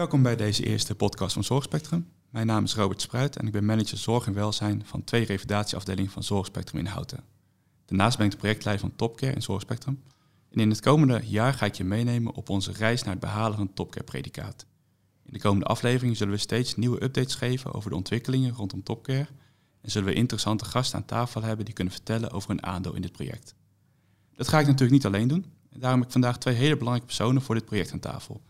Welkom bij deze eerste podcast van Zorgspectrum. Mijn naam is Robert Spruit en ik ben manager Zorg en Welzijn van twee revalidatieafdelingen van Zorgspectrum in Houten. Daarnaast ben ik de projectleider van Topcare in Zorgspectrum. En in het komende jaar ga ik je meenemen op onze reis naar het behalen van het Topcare-predicaat. In de komende afleveringen zullen we steeds nieuwe updates geven over de ontwikkelingen rondom Topcare en zullen we interessante gasten aan tafel hebben die kunnen vertellen over hun aandeel in dit project. Dat ga ik natuurlijk niet alleen doen. En daarom heb ik vandaag twee hele belangrijke personen voor dit project aan tafel.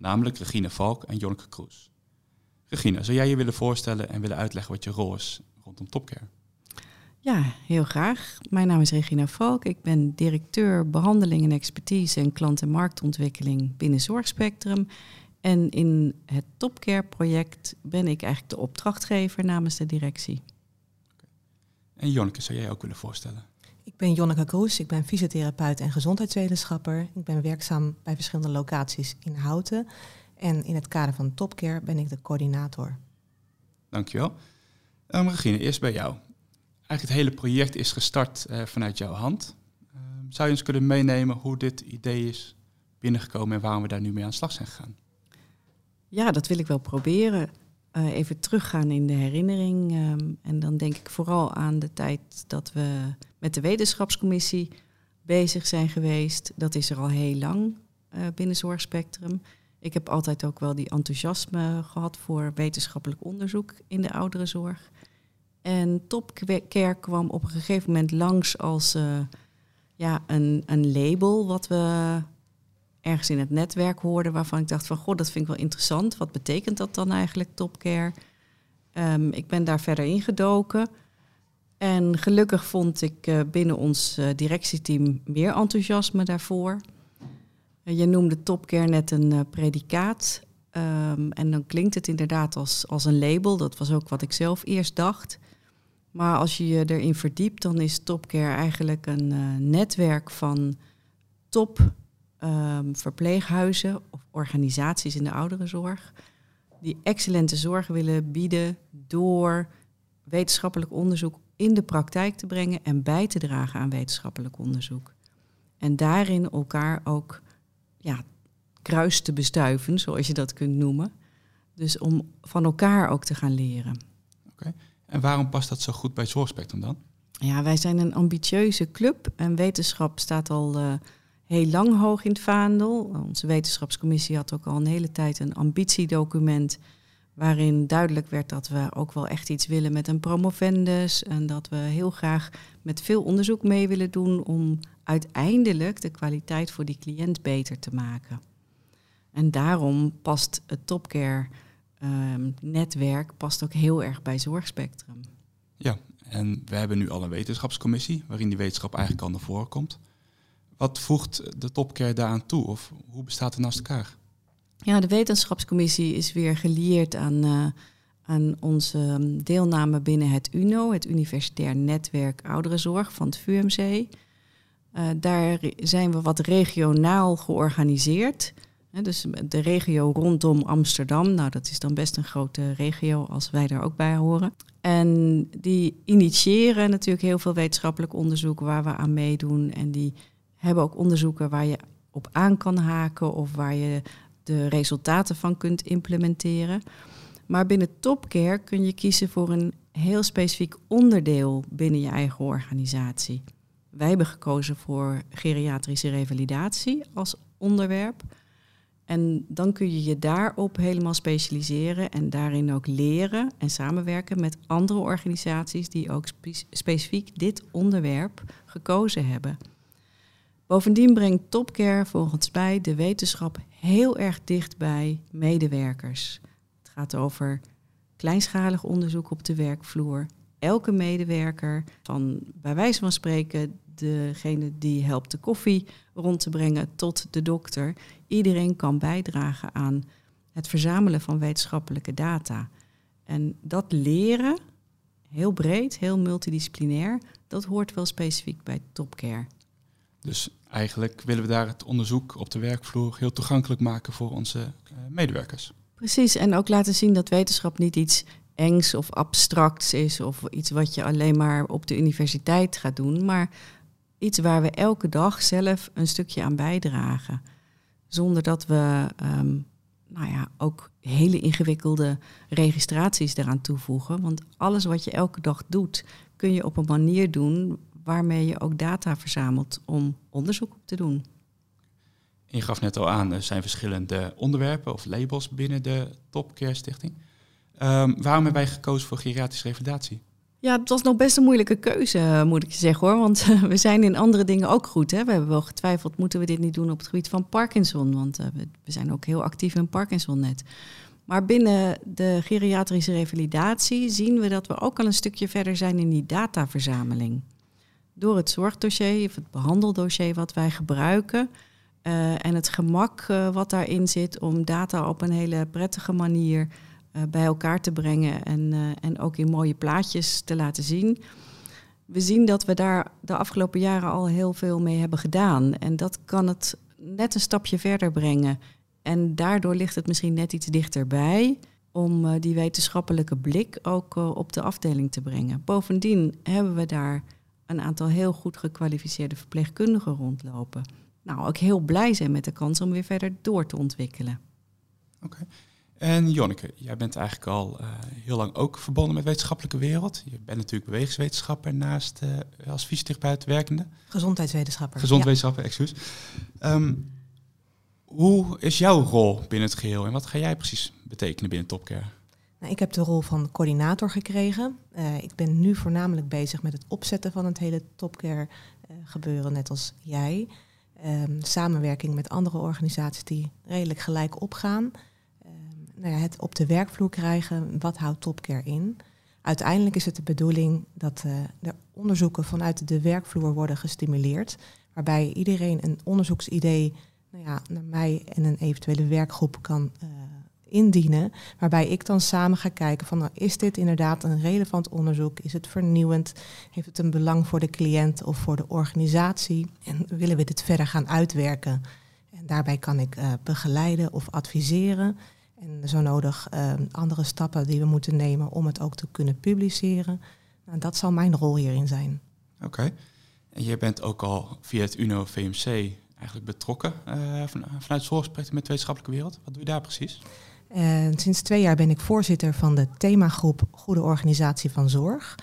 Namelijk Regine Valk en Jonneke Kroes. Regine, zou jij je willen voorstellen en willen uitleggen wat je rol is rondom Topcare? Ja, heel graag. Mijn naam is Regina Valk. Ik ben directeur behandeling en expertise en klant- en marktontwikkeling binnen Zorgspectrum. En in het Topcare project ben ik eigenlijk de opdrachtgever namens de directie. En Jonneke, zou jij je ook willen voorstellen? Ik ben Jonneke Kroes, ik ben fysiotherapeut en gezondheidswetenschapper. Ik ben werkzaam bij verschillende locaties in Houten. En in het kader van Topcare ben ik de coördinator. Dankjewel. Um, Regine, eerst bij jou. Eigenlijk het hele project is gestart uh, vanuit jouw hand. Um, zou je ons kunnen meenemen hoe dit idee is binnengekomen en waarom we daar nu mee aan de slag zijn gegaan? Ja, dat wil ik wel proberen. Uh, even teruggaan in de herinnering. Um, en dan denk ik vooral aan de tijd dat we met de wetenschapscommissie bezig zijn geweest. Dat is er al heel lang uh, binnen Zorgspectrum. Ik heb altijd ook wel die enthousiasme gehad voor wetenschappelijk onderzoek in de ouderenzorg. En Topcare kwam op een gegeven moment langs als uh, ja, een, een label wat we ergens in het netwerk hoorden waarvan ik dacht van god, dat vind ik wel interessant. Wat betekent dat dan eigenlijk, Topcare? Um, ik ben daar verder ingedoken. En gelukkig vond ik uh, binnen ons uh, directieteam meer enthousiasme daarvoor. Uh, je noemde Topcare net een predicaat. Um, en dan klinkt het inderdaad als, als een label. Dat was ook wat ik zelf eerst dacht. Maar als je je erin verdiept, dan is Topcare eigenlijk een netwerk van top um, verpleeghuizen of organisaties in de ouderenzorg die excellente zorg willen bieden door wetenschappelijk onderzoek in de praktijk te brengen en bij te dragen aan wetenschappelijk onderzoek. En daarin elkaar ook ja, kruis te bestuiven, zoals je dat kunt noemen. Dus om van elkaar ook te gaan leren. Oké. Okay. En waarom past dat zo goed bij Zorgspectrum dan? Ja, wij zijn een ambitieuze club en wetenschap staat al uh, heel lang hoog in het vaandel. Onze wetenschapscommissie had ook al een hele tijd een ambitiedocument waarin duidelijk werd dat we ook wel echt iets willen met een promovendus en dat we heel graag met veel onderzoek mee willen doen om uiteindelijk de kwaliteit voor die cliënt beter te maken. En daarom past het Topcare um, netwerk past ook heel erg bij Zorgspectrum. Ja, en we hebben nu al een wetenschapscommissie waarin die wetenschap eigenlijk al naar voren komt. Wat voegt de Topcare daaraan toe of hoe bestaat het naast elkaar? Ja, de wetenschapscommissie is weer gelieerd aan, uh, aan onze deelname binnen het UNO, het Universitair Netwerk Ouderenzorg van het VUMC. Uh, daar zijn we wat regionaal georganiseerd. Dus de regio rondom Amsterdam, nou dat is dan best een grote regio als wij daar ook bij horen. En die initiëren natuurlijk heel veel wetenschappelijk onderzoek waar we aan meedoen. En die hebben ook onderzoeken waar je op aan kan haken of waar je de resultaten van kunt implementeren. Maar binnen Topcare kun je kiezen voor een heel specifiek onderdeel binnen je eigen organisatie. Wij hebben gekozen voor geriatrische revalidatie als onderwerp. En dan kun je je daarop helemaal specialiseren en daarin ook leren en samenwerken met andere organisaties die ook spe specifiek dit onderwerp gekozen hebben. Bovendien brengt Topcare volgens mij de wetenschap heel erg dicht bij medewerkers. Het gaat over kleinschalig onderzoek op de werkvloer. Elke medewerker, van bij wijze van spreken degene die helpt de koffie rond te brengen tot de dokter, iedereen kan bijdragen aan het verzamelen van wetenschappelijke data. En dat leren, heel breed, heel multidisciplinair, dat hoort wel specifiek bij Topcare. Dus eigenlijk willen we daar het onderzoek op de werkvloer heel toegankelijk maken voor onze uh, medewerkers. Precies, en ook laten zien dat wetenschap niet iets engs of abstracts is of iets wat je alleen maar op de universiteit gaat doen, maar iets waar we elke dag zelf een stukje aan bijdragen. Zonder dat we um, nou ja, ook hele ingewikkelde registraties eraan toevoegen. Want alles wat je elke dag doet, kun je op een manier doen waarmee je ook data verzamelt om onderzoek op te doen. Je gaf net al aan, er zijn verschillende onderwerpen of labels binnen de Topcare Stichting. Um, waarom hebben wij gekozen voor geriatrische revalidatie? Ja, het was nog best een moeilijke keuze, moet ik je zeggen hoor. Want we zijn in andere dingen ook goed. Hè? We hebben wel getwijfeld, moeten we dit niet doen op het gebied van Parkinson? Want uh, we, we, zijn ook heel actief in Parkinson-net. Maar binnen de geriatrische revalidatie zien we dat we ook al een stukje verder zijn in die dataverzameling. Door het zorgdossier of het behandeldossier wat wij gebruiken uh, en het gemak uh, wat daarin zit om data op een hele prettige manier uh, bij elkaar te brengen en, en ook in mooie plaatjes te laten zien. We zien dat we daar de afgelopen jaren al heel veel mee hebben gedaan. En dat kan het net een stapje verder brengen. En daardoor ligt het misschien net iets dichterbij om die wetenschappelijke blik ook op de afdeling te brengen. Bovendien hebben we daar een aantal heel goed gekwalificeerde verpleegkundigen rondlopen nou, ook heel blij zijn met de kans om weer verder door te ontwikkelen. Oké. En Jonneke, jij bent eigenlijk al uh, heel lang ook verbonden met de wetenschappelijke wereld. Je bent natuurlijk bewegingswetenschapper naast uh, als fysiotherapeut werkende. Gezondheidswetenschapper. Gezondheidswetenschapper, ja. excuus. Um, hoe is jouw rol binnen het geheel en wat ga jij precies betekenen binnen Topcare? Nou, ik heb de rol van coördinator gekregen. Uh, ik ben nu voornamelijk bezig met het opzetten van het hele Topcare gebeuren, net als jij. Um, samenwerking met andere organisaties die redelijk gelijk opgaan. Um, nou ja, het op de werkvloer krijgen, wat houdt Topcare in? Uiteindelijk is het de bedoeling dat uh, de onderzoeken vanuit de werkvloer worden gestimuleerd, waarbij iedereen een onderzoeksidee nou ja, naar mij en een eventuele werkgroep kan indienen, waarbij ik dan samen ga kijken van nou, is dit inderdaad een relevant onderzoek, is het vernieuwend, heeft het een belang voor de cliënt of voor de organisatie en willen we dit verder gaan uitwerken. En daarbij kan ik uh, begeleiden of adviseren en zo nodig uh, andere stappen die we moeten nemen om het ook te kunnen publiceren. Nou, dat zal mijn rol hierin zijn. Oké. En jij bent ook al via het UNO VMC eigenlijk betrokken uh, van, vanuit zorgspectrum met de wetenschappelijke wereld. Wat doe je daar precies? En sinds twee jaar ben ik voorzitter van de themagroep Goede Organisatie van Zorg.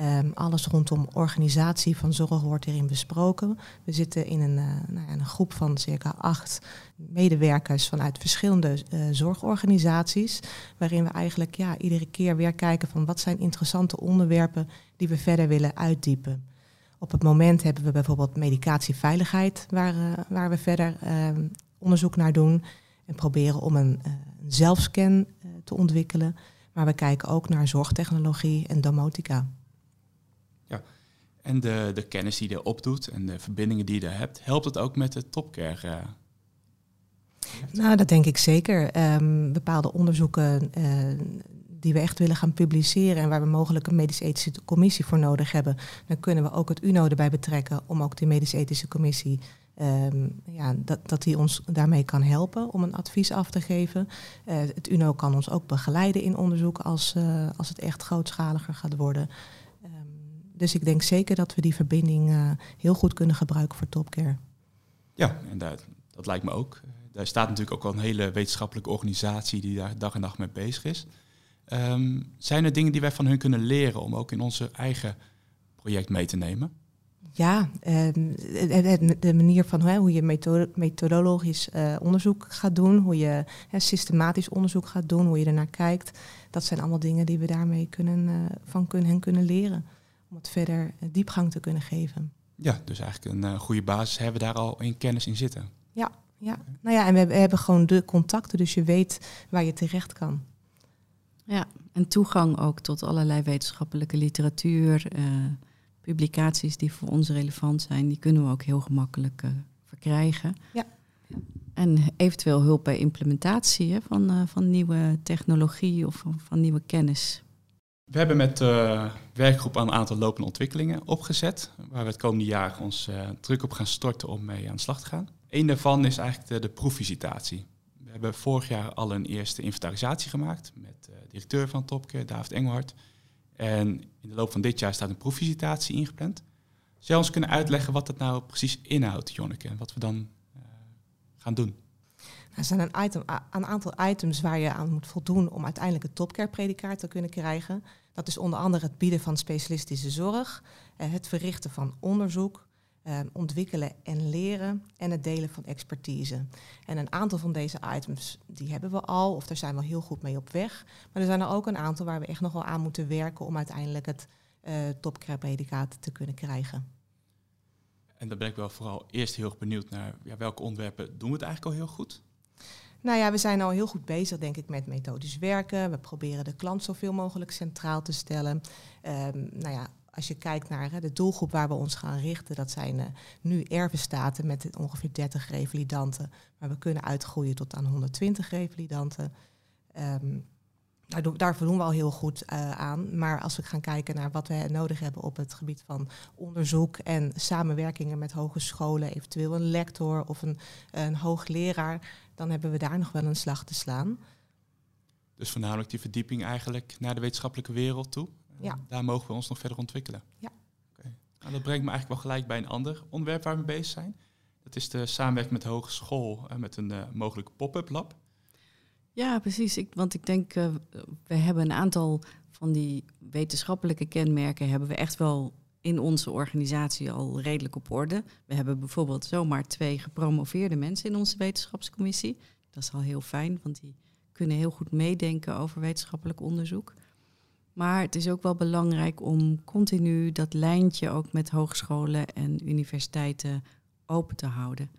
Um, alles rondom organisatie van zorg wordt erin besproken. We zitten in een, uh, nou ja, een groep van circa acht medewerkers vanuit verschillende uh, zorgorganisaties. Waarin we eigenlijk ja, iedere keer weer kijken van wat zijn interessante onderwerpen die we verder willen uitdiepen. Op het moment hebben we bijvoorbeeld medicatieveiligheid, waar, waar we verder ehm, onderzoek naar doen. En proberen om een een zelfscan uh, te ontwikkelen. Maar we kijken ook naar zorgtechnologie en domotica. Ja, en de, de kennis die je opdoet en de verbindingen die je daar hebt, helpt het ook met de topcare? Uh, nou, dat denk ik zeker. Um, bepaalde onderzoeken uh, die we echt willen gaan publiceren en waar we mogelijk een medisch-ethische commissie voor nodig hebben, dan kunnen we ook het UNO erbij betrekken om ook die medisch-ethische commissie Um, ja, dat, dat die ons daarmee kan helpen om een advies af te geven. Uh, het UNO kan ons ook begeleiden in onderzoek als, uh, als het echt grootschaliger gaat worden. Um, dus ik denk zeker dat we die verbinding uh, heel goed kunnen gebruiken voor Topcare. Ja, en dat, lijkt me ook. Daar staat natuurlijk ook al een hele wetenschappelijke organisatie die daar dag en nacht mee bezig is. Um, zijn er dingen die wij van hun kunnen leren om ook in onze eigen project mee te nemen? Ja, uh, de manier van hè, hoe je methodologisch uh, onderzoek gaat doen, hoe je hè, systematisch onderzoek gaat doen, hoe je ernaar kijkt. Dat zijn allemaal dingen die we daarmee kunnen, uh, van kunnen, hen kunnen leren. Om het verder eh, diepgang te kunnen geven. Ja, dus eigenlijk een goede basis hebben we daar al in kennis in zitten. Ja, ja. nou ja, en we hebben, we hebben gewoon de contacten, dus je weet waar je terecht kan. Ja, en toegang ook tot allerlei wetenschappelijke literatuur publicaties die voor ons relevant zijn, die kunnen we ook heel gemakkelijk uh, verkrijgen. Ja. En eventueel hulp bij implementatie hè, van, uh, van nieuwe technologie of van, van, nieuwe kennis. We hebben met de uh, werkgroep een aantal lopende ontwikkelingen opgezet, waar we het komende jaar ons uh, druk op gaan storten om mee aan de slag te gaan. Eén daarvan is eigenlijk de, de proefvisitatie. We hebben vorig jaar al een eerste inventarisatie gemaakt met de directeur van Topke, David Engelhard. En in de loop van dit jaar staat een proefvisitatie ingepland. Zou ons kunnen uitleggen wat dat nou precies inhoudt, Jonneke, en wat we dan uh, gaan doen? Er zijn een, item, een aantal items waar je aan moet voldoen om uiteindelijk het topcare-predicaat te kunnen krijgen. Dat is onder andere het bieden van specialistische zorg, eh, het verrichten van onderzoek, eh, ontwikkelen en leren en het delen van expertise. En een aantal van deze items die hebben we al, of daar zijn we heel goed mee op weg. Maar er zijn er ook een aantal waar we echt nog wel aan moeten werken om uiteindelijk het uh, topcare-predicaat te kunnen krijgen. En dan ben ik wel vooral eerst heel erg benieuwd naar ja, welke onderwerpen doen we het eigenlijk al heel goed? Nou ja, we zijn al heel goed bezig, denk ik, met methodisch werken. We proberen de klant zoveel mogelijk centraal te stellen. Um, nou ja, als je kijkt naar de doelgroep waar we ons gaan richten, dat zijn uh, nu ervenstaten met ongeveer 30 revalidanten. Maar we kunnen uitgroeien tot aan 120 revalidanten. Um, daar, daar voldoen we al heel goed uh, aan. Maar als we gaan kijken naar wat we nodig hebben op het gebied van onderzoek en samenwerkingen met hogescholen, eventueel een lector of een, een hoogleraar, dan hebben we daar nog wel een slag te slaan. Dus voornamelijk die verdieping eigenlijk naar de wetenschappelijke wereld toe. Ja. Daar mogen we ons nog verder ontwikkelen. Ja. Okay. Nou, dat brengt me eigenlijk wel gelijk bij een ander onderwerp waar we mee bezig zijn. Dat is de samenwerking met de hogeschool en met een uh, mogelijk pop-up lab. Ja, precies. Ik, want ik denk, uh, we hebben een aantal van die wetenschappelijke kenmerken hebben we echt wel in onze organisatie al redelijk op orde. We hebben bijvoorbeeld zomaar twee gepromoveerde mensen in onze wetenschapscommissie. Dat is al heel fijn, want die kunnen heel goed meedenken over wetenschappelijk onderzoek. Maar het is ook wel belangrijk om continu dat lijntje ook met hogescholen en universiteiten open te houden.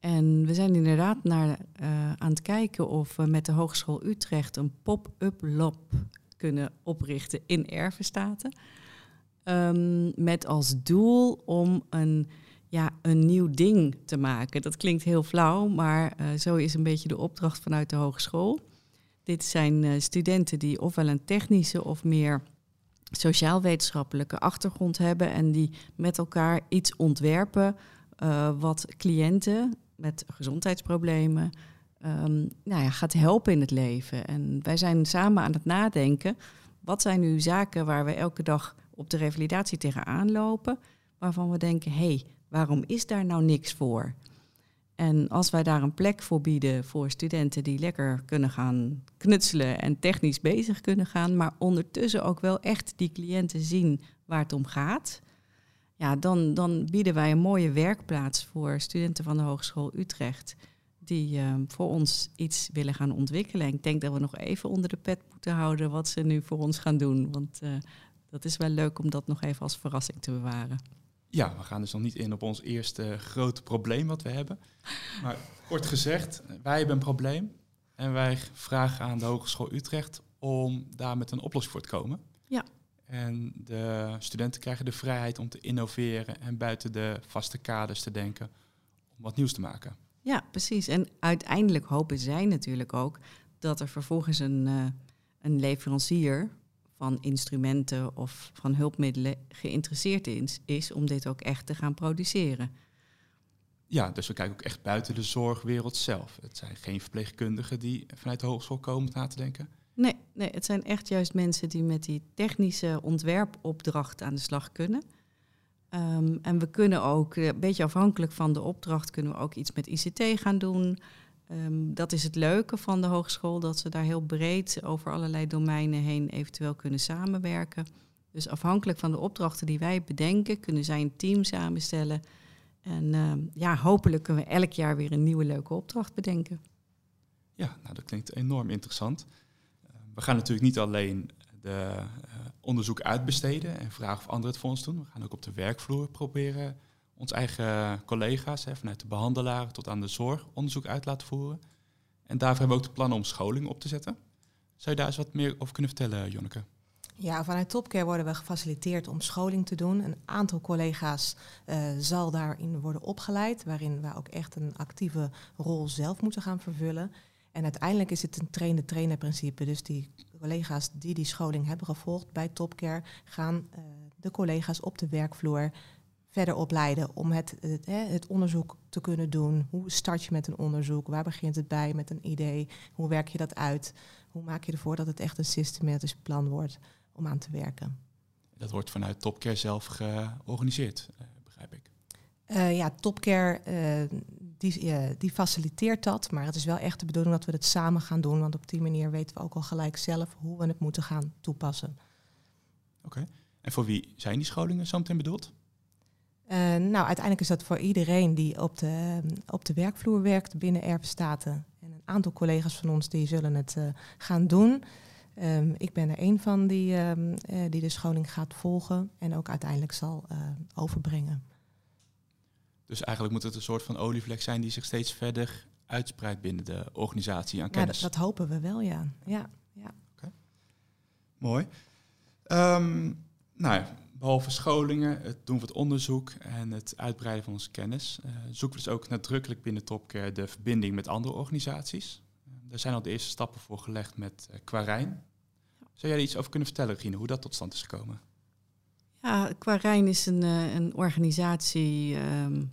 En we zijn inderdaad naar, uh, aan het kijken of we met de Hogeschool Utrecht een pop-up lab kunnen oprichten in Ervenstaten. Um, met als doel om een, ja, een nieuw ding te maken. Dat klinkt heel flauw, maar uh, zo is een beetje de opdracht vanuit de hogeschool. Dit zijn uh, studenten die ofwel een technische of meer sociaal-wetenschappelijke achtergrond hebben en die met elkaar iets ontwerpen uh, wat cliënten met gezondheidsproblemen um, nou ja, gaat helpen in het leven. En wij zijn samen aan het nadenken. Wat zijn nu zaken waar we elke dag op de revalidatie tegenaan lopen, waarvan we denken, hé, hey, waarom is daar nou niks voor? En als wij daar een plek voor bieden voor studenten die lekker kunnen gaan knutselen en technisch bezig kunnen gaan, maar ondertussen ook wel echt die cliënten zien waar het om gaat, ja, dan, dan bieden wij een mooie werkplaats voor studenten van de Hogeschool Utrecht. Die uh, voor ons iets willen gaan ontwikkelen. En ik denk dat we nog even onder de pet moeten houden wat ze nu voor ons gaan doen. Want uh, dat is wel leuk om dat nog even als verrassing te bewaren. Ja, we gaan dus nog niet in op ons eerste grote probleem wat we hebben. Maar kort gezegd, wij hebben een probleem. En wij vragen aan de Hogeschool Utrecht om daar met een oplossing voor te komen. Ja. En de studenten krijgen de vrijheid om te innoveren en buiten de vaste kaders te denken om wat nieuws te maken. Ja, precies. En uiteindelijk hopen zij natuurlijk ook dat er vervolgens een, uh, een leverancier van instrumenten of van hulpmiddelen geïnteresseerd is, is om dit ook echt te gaan produceren. Ja, dus we kijken ook echt buiten de zorgwereld zelf. Het zijn geen verpleegkundigen die vanuit de hogeschool komen na te denken. Nee, nee, het zijn echt juist mensen die met die technische ontwerpopdracht aan de slag kunnen. Um, en we kunnen ook, een beetje afhankelijk van de opdracht, kunnen we ook iets met ICT gaan doen. Um, dat is het leuke van de hogeschool, dat ze daar heel breed over allerlei domeinen heen eventueel kunnen samenwerken. Dus afhankelijk van de opdrachten die wij bedenken, kunnen zij een team samenstellen. En uh, ja, hopelijk kunnen we elk jaar weer een nieuwe leuke opdracht bedenken. Ja, nou dat klinkt enorm interessant. Uh, we gaan natuurlijk niet alleen de uh, onderzoek uitbesteden en vragen of anderen het voor ons doen. We gaan ook op de werkvloer proberen ons eigen collega's, hè, vanuit de behandelaren tot aan de zorg, onderzoek uit laten voeren. En daarvoor hebben we ook de plannen om scholing op te zetten. Zou je daar eens wat meer over kunnen vertellen, Jonneke? Ja, vanuit Topcare worden we gefaciliteerd om scholing te doen. Een aantal collega's uh, zal daarin worden opgeleid, waarin we ook echt een actieve rol zelf moeten gaan vervullen. En uiteindelijk is het een train-de-trainer principe. Dus die collega's die die scholing hebben gevolgd bij Topcare gaan uh, de collega's op de werkvloer verder opleiden om het, het, het, onderzoek te kunnen doen. Hoe start je met een onderzoek? Waar begint het bij met een idee? Hoe werk je dat uit? Hoe maak je ervoor dat het echt een systematisch plan wordt om aan te werken? Dat wordt vanuit Topcare zelf georganiseerd, uh, begrijp ik. Uh, ja, Topcare uh, die, eh, die faciliteert dat. Maar het is wel echt de bedoeling dat we het samen gaan doen. Want op die manier weten we ook al gelijk zelf hoe we het moeten gaan toepassen. Oké. En voor wie zijn die scholingen zo meteen bedoeld? Uh, nou, uiteindelijk is dat voor iedereen die op de, op de werkvloer werkt binnen Erpenstaten. En een aantal collega's van ons die zullen het uh, gaan doen. Um, ik ben er een van die, um, uh, die de scholing gaat volgen en ook uiteindelijk zal overbrengen. Dus eigenlijk moet het een soort van olievlek zijn die zich steeds verder uitspreidt binnen de organisatie aan kennis. Ja, dat, dat hopen we wel, ja. ja, ja. Okay. Mooi. Um, nou ja, behalve scholingen, het doen van het onderzoek en het uitbreiden van onze kennis, uh, zoeken we dus ook nadrukkelijk binnen Topcare de verbinding met andere organisaties. Uh, daar zijn al de eerste stappen voor gelegd met uh, Quarijn. Zou jij er iets over kunnen vertellen, Rine, hoe dat tot stand is gekomen? Ja, Quarijn is een, een organisatie um,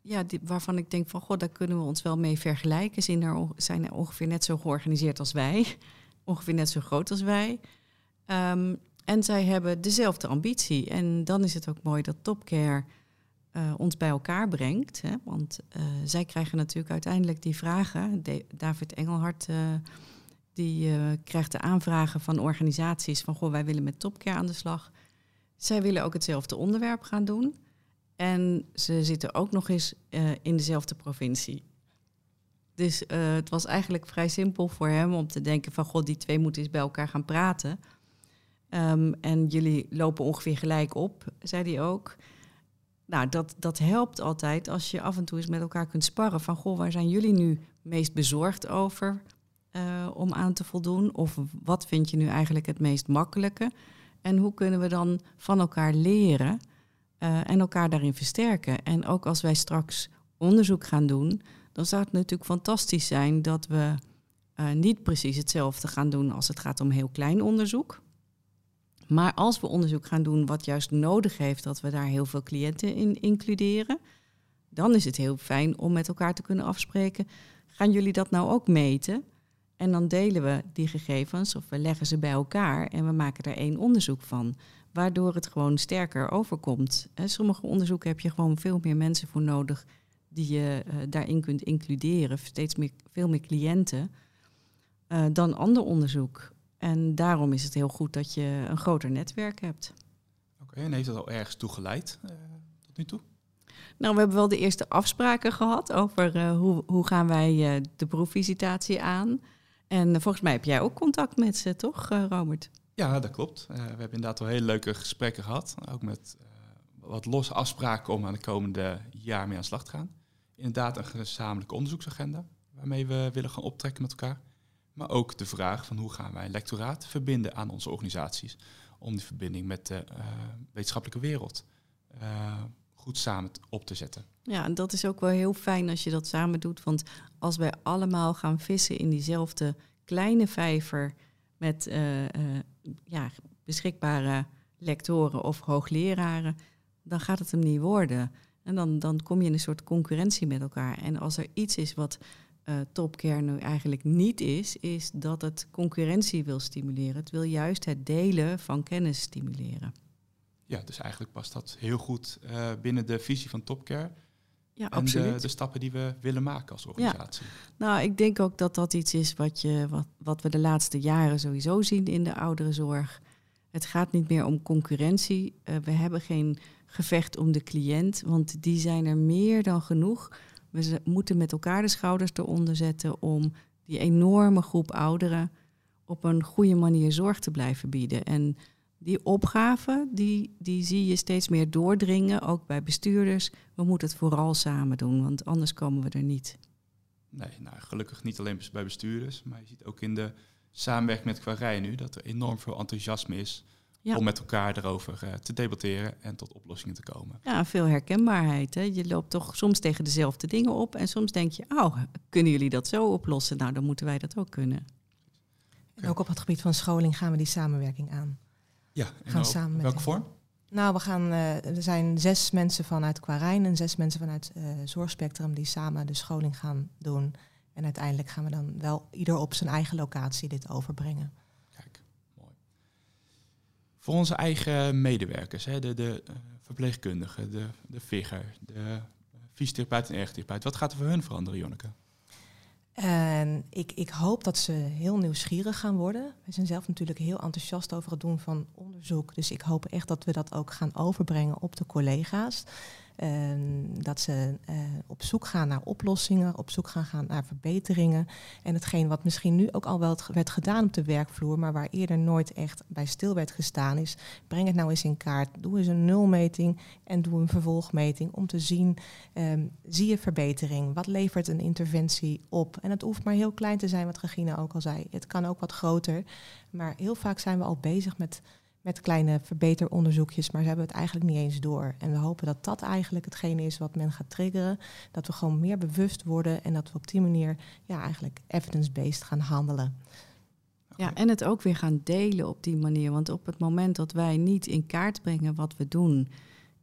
ja, die, waarvan ik denk van, god, daar kunnen we ons wel mee vergelijken. Er, zijn er ongeveer net zo georganiseerd als wij, ongeveer net zo groot als wij. Um, en zij hebben dezelfde ambitie. En dan is het ook mooi dat Topcare uh, ons bij elkaar brengt. Hè? Want uh, zij krijgen natuurlijk uiteindelijk die vragen. David Engelhard uh, die krijgt de aanvragen van organisaties van goh, wij willen met Topcare aan de slag. Zij willen ook hetzelfde onderwerp gaan doen. En ze zitten ook nog eens in dezelfde provincie. Dus het was eigenlijk vrij simpel voor hem om te denken van god, die twee moeten eens bij elkaar gaan praten. Um, en jullie lopen ongeveer gelijk op, zei hij ook. Nou, dat, dat helpt altijd als je af en toe eens met elkaar kunt sparren. Van, goh, waar zijn jullie nu meest bezorgd over uh, om aan te voldoen? Of wat vind je nu eigenlijk het meest makkelijke? En hoe kunnen we dan van elkaar leren uh, en elkaar daarin versterken? En ook als wij straks onderzoek gaan doen, dan zou het natuurlijk fantastisch zijn dat we uh, niet precies hetzelfde gaan doen als het gaat om heel klein onderzoek. Maar als we onderzoek gaan doen wat juist nodig heeft dat we daar heel veel cliënten in includeren, dan is het heel fijn om met elkaar te kunnen afspreken. Gaan jullie dat nou ook meten? En dan delen we die gegevens of we leggen ze bij elkaar en we maken er één onderzoek van. Waardoor het gewoon sterker overkomt. Sommige onderzoeken heb je gewoon veel meer mensen voor nodig die je uh, daarin kunt includeren. Steeds meer, veel meer cliënten. Uh, dan ander onderzoek. En daarom is het heel goed dat je een groter netwerk hebt. Oké, en heeft dat al ergens toe geleid uh, tot nu toe? Nou, we hebben wel de eerste afspraken gehad over uh, hoe, hoe gaan wij uh, de proefvisitatie aan. En volgens mij heb jij ook contact met ze, toch, Robert? Ja, dat klopt. we hebben inderdaad wel hele leuke gesprekken gehad. Ook met wat losse afspraken om aan de komende jaar mee aan de slag te gaan. Inderdaad, een gezamenlijke onderzoeksagenda waarmee we willen gaan optrekken met elkaar. Maar ook de vraag van hoe gaan wij lectoraat verbinden aan onze organisaties. Om die verbinding met de uh, wetenschappelijke wereld uh, goed samen op te zetten. Ja, en dat is ook wel heel fijn als je dat samen doet. Want als wij allemaal gaan vissen in diezelfde kleine vijver met uh, ja, beschikbare lectoren of hoogleraren, dan gaat het hem niet worden. En dan, dan kom je in een soort concurrentie met elkaar. En als er iets is wat uh, Topcare nu eigenlijk niet is, is dat het concurrentie wil stimuleren. Het wil juist het delen van kennis stimuleren. Ja, dus eigenlijk past dat heel goed uh, binnen de visie van Topcare. Ja, en absoluut. De, de, stappen die we willen maken als organisatie. Ja. Nou, ik denk ook dat dat iets is wat, je, wat, wat we de laatste jaren sowieso zien in de ouderenzorg. Het gaat niet meer om concurrentie. Uh, we hebben geen gevecht om de cliënt, want die zijn er meer dan genoeg. We moeten met elkaar de schouders eronder zetten om die enorme groep ouderen op een goede manier zorg te blijven bieden. En die opgave, die, die zie je steeds meer doordringen, ook bij bestuurders. We moeten het vooral samen doen, want anders komen we er niet. Nee, nou, gelukkig niet alleen bij bestuurders, maar je ziet ook in de samenwerking met Quarij nu dat er enorm veel enthousiasme is ja. om met elkaar erover uh, te debatteren en tot oplossingen te komen. Ja, veel herkenbaarheid. Hè? Je loopt toch soms tegen dezelfde dingen op en soms denk je, oh, kunnen jullie dat zo oplossen? Nou, dan moeten wij dat ook kunnen. En ook op het gebied van scholing gaan we die samenwerking aan. Ja, en gaan samen met welke vorm? Nou, we gaan, uh, er zijn zes mensen vanuit Quarijn en zes mensen vanuit uh, Zorgspectrum die samen de scholing gaan doen. En uiteindelijk gaan we dan wel ieder op zijn eigen locatie dit overbrengen. Voor onze eigen medewerkers, hè, de, de uh, verpleegkundigen, de, de figger, de fysiotherapeut en ergotherapeut. Wat gaat er voor hun veranderen, Jonneke? En ik, ik hoop dat ze heel nieuwsgierig gaan worden. We zijn zelf natuurlijk heel enthousiast over het doen van onderzoek. Dus ik hoop echt dat we dat ook gaan overbrengen op de collega's. Ehm, dat ze uh, op zoek gaan naar oplossingen, op zoek gaan, gaan naar verbeteringen. En hetgeen wat misschien nu ook al wel werd gedaan op de werkvloer, maar waar eerder nooit echt bij stil werd gestaan, is breng het nou eens in kaart. Doe eens een nulmeting en doe een vervolgmeting om te zien, um, zie je verbetering? Wat levert een interventie op? En het hoeft maar heel klein te zijn, wat Regina ook al zei. Het kan ook wat groter. Maar heel vaak zijn we al bezig met met kleine verbeteronderzoekjes, maar ze hebben het eigenlijk niet eens door. En we hopen dat dat eigenlijk hetgene is wat men gaat triggeren. Dat we gewoon meer bewust worden en dat we op die manier ja, eigenlijk evidence-based gaan handelen. Ja, en het ook weer gaan delen op die manier. Want op het moment dat wij niet in kaart brengen wat we doen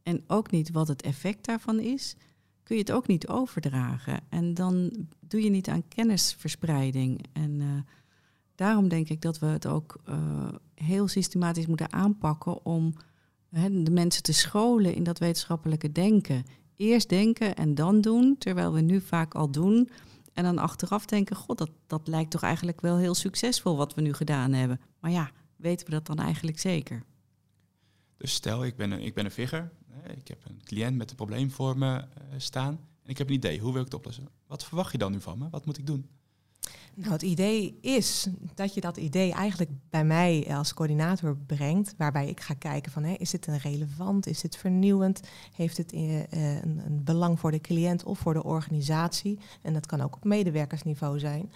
en ook niet wat het effect daarvan is, kun je het ook niet overdragen. En dan doe je niet aan kennisverspreiding. En uh, daarom denk ik dat we het ook uh, heel systematisch moeten aanpakken om de mensen te scholen in dat wetenschappelijke denken. Eerst denken en dan doen, terwijl we nu vaak al doen. En dan achteraf denken, god, dat, dat lijkt toch eigenlijk wel heel succesvol wat we nu gedaan hebben. Maar ja, weten we dat dan eigenlijk zeker? Dus stel, ik ben een, ik ben een figger. Ik heb een cliënt met een probleem voor me uh, staan. En ik heb een idee, hoe wil ik het oplossen? Wat verwacht je dan nu van me? Wat moet ik doen? Nou, het idee is dat je dat idee eigenlijk bij mij als coördinator brengt, waarbij ik ga kijken van, hè, is dit relevant, is dit vernieuwend, heeft het uh, een, een, belang voor de cliënt of voor de organisatie? En dat kan ook op medewerkersniveau zijn.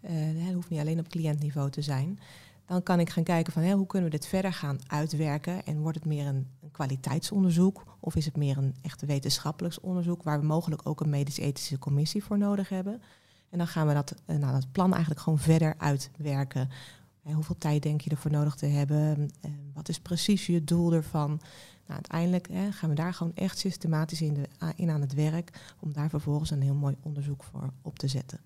Uh, het hoeft niet alleen op cliëntniveau te zijn. Dan kan ik gaan kijken van hè, hoe kunnen we dit verder gaan uitwerken en wordt het meer een, een kwaliteitsonderzoek of is het meer een echt wetenschappelijk onderzoek waar we mogelijk ook een medisch-ethische commissie voor nodig hebben? En dan gaan we dat, eh, nou, dat plan eigenlijk gewoon verder uitwerken. En hoeveel tijd denk je ervoor nodig te hebben? Eh, wat is precies je doel ervan? Nou, uiteindelijk hè, gaan we daar gewoon echt systematisch in, de, in aan het werk om daar vervolgens een heel mooi onderzoek voor op te zetten.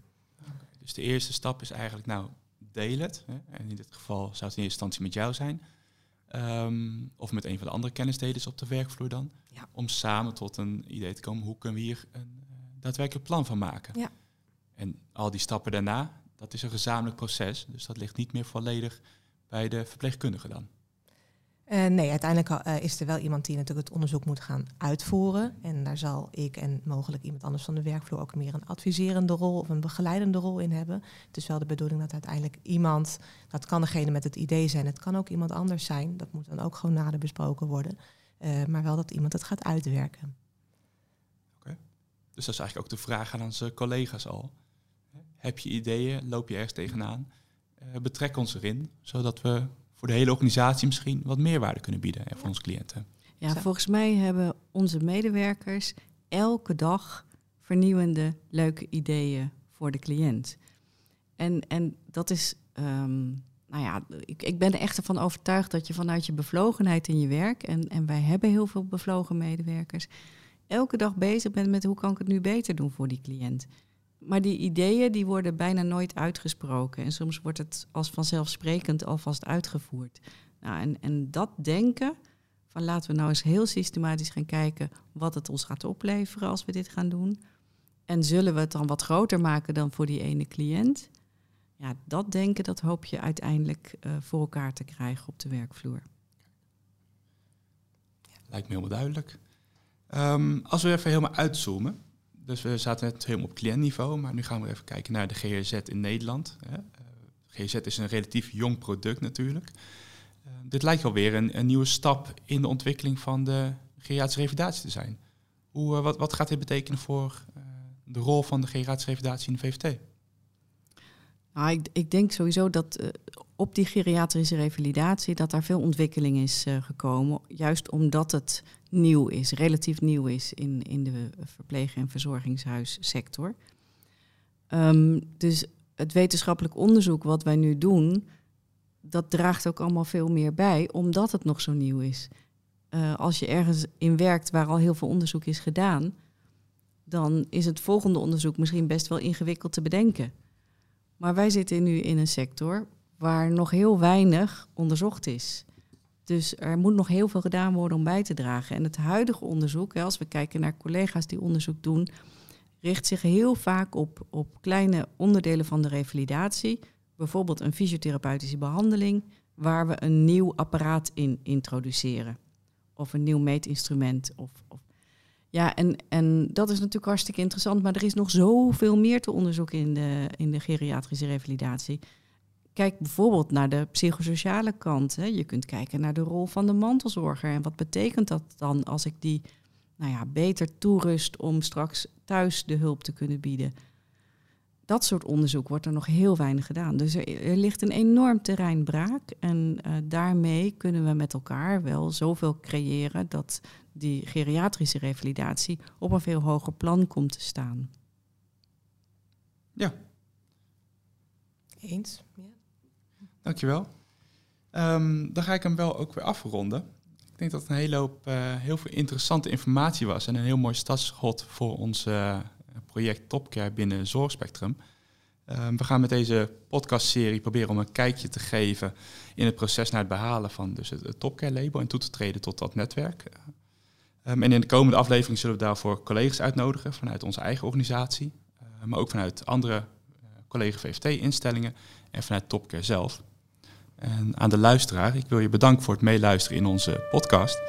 Dus de eerste stap is eigenlijk, nou, deel het. Hè, en in dit geval zou het in eerste instantie met jou zijn. Um, of met een van de andere kennisdelers op de werkvloer dan. Ja. Om samen tot een idee te komen, hoe kunnen we hier een uh, daadwerkelijk plan van maken. Ja. En al die stappen daarna, dat is een gezamenlijk proces. Dus dat ligt niet meer volledig bij de verpleegkundige dan. Uh, nee, uiteindelijk uh, is er wel iemand die natuurlijk het onderzoek moet gaan uitvoeren. En daar zal ik en mogelijk iemand anders van de werkvloer ook meer een adviserende rol of een begeleidende rol in hebben. Het is wel de bedoeling dat uiteindelijk iemand, dat kan degene met het idee zijn, het kan ook iemand anders zijn. Dat moet dan ook gewoon nader besproken worden. Uh, maar wel dat iemand het gaat uitwerken. Oké. Dus dat is eigenlijk ook de vraag aan onze collega's al. Heb je ideeën? Loop je ergens tegenaan? Uh, betrek ons erin, zodat we voor de hele organisatie misschien wat meerwaarde kunnen bieden en voor onze cliënten. Ja, volgens mij hebben onze medewerkers elke dag vernieuwende, leuke ideeën voor de cliënt. En, en dat is, um, nou ja, ik, ik ben er echt ervan overtuigd dat je vanuit je bevlogenheid in je werk, en, en wij hebben heel veel bevlogen medewerkers, elke dag bezig bent met hoe kan ik het nu beter doen voor die cliënt. Maar die ideeën die worden bijna nooit uitgesproken. En soms wordt het als vanzelfsprekend alvast uitgevoerd. Nou, en, en dat denken, van laten we nou eens heel systematisch gaan kijken wat het ons gaat opleveren als we dit gaan doen. En zullen we het dan wat groter maken dan voor die ene cliënt? Ja, dat denken, dat hoop je uiteindelijk uh, voor elkaar te krijgen op de werkvloer. Lijkt me helemaal duidelijk. Um, als we even helemaal uitzoomen, dus we zaten net helemaal op cliëntniveau, maar nu gaan we even kijken naar de GRZ in Nederland. Uh, GRZ is een relatief jong product natuurlijk. Uh, dit lijkt wel weer een, een, nieuwe stap in de ontwikkeling van de geriatrische revalidatie te zijn. Hoe, uh, wat, wat, gaat dit betekenen voor de rol van de geriatrische revalidatie in de VVT? Nou, ik, ik, denk sowieso dat op die geriatrische revalidatie dat daar veel ontwikkeling is uh, gekomen. Juist omdat het nieuw is, relatief nieuw is in, in de verpleeg- en verzorgingshuissector. Um, dus het wetenschappelijk onderzoek wat wij nu doen, dat draagt ook allemaal veel meer bij, omdat het nog zo nieuw is. Uh, als je ergens in werkt waar al heel veel onderzoek is gedaan, dan is het volgende onderzoek misschien best wel ingewikkeld te bedenken. Maar wij zitten nu in een sector waar nog heel weinig onderzocht is. Dus er moet nog heel veel gedaan worden om bij te dragen. En het huidige onderzoek, als we kijken naar collega's die onderzoek doen, richt zich heel vaak op, op kleine onderdelen van de revalidatie. Bijvoorbeeld een fysiotherapeutische behandeling, waar we een nieuw apparaat in introduceren. Of een nieuw meetinstrument. Of, of ja, en, en dat is natuurlijk hartstikke interessant, maar er is nog zoveel meer te onderzoeken in de, in de geriatrische revalidatie. Kijk bijvoorbeeld naar de psychosociale kant. Hè. Je kunt kijken naar de rol van de mantelzorger. En wat betekent dat dan als ik die nou ja, beter toerust om straks thuis de hulp te kunnen bieden? Dat soort onderzoek wordt er nog heel weinig gedaan. Dus er, er ligt een enorm terrein braak. En uh, daarmee kunnen we met elkaar wel zoveel creëren dat die geriatrische revalidatie op een veel hoger plan komt te staan. Ja. Eens. Ja. Dankjewel. Um, dan ga ik hem wel ook weer afronden. Ik denk dat het een hele hoop, uh, heel veel interessante informatie was en een heel mooi startschot voor ons uh, project Topcare binnen Zorgspectrum. Um, we gaan met deze podcastserie proberen om een kijkje te geven in het proces naar het behalen van dus het, Topcare label en toe te treden tot dat netwerk. Um, en in de komende aflevering zullen we daarvoor collega's uitnodigen vanuit onze eigen organisatie, uh, maar ook vanuit andere collega VFT-instellingen en vanuit Topcare zelf. En aan de luisteraar, ik wil je bedanken voor het meeluisteren in onze podcast.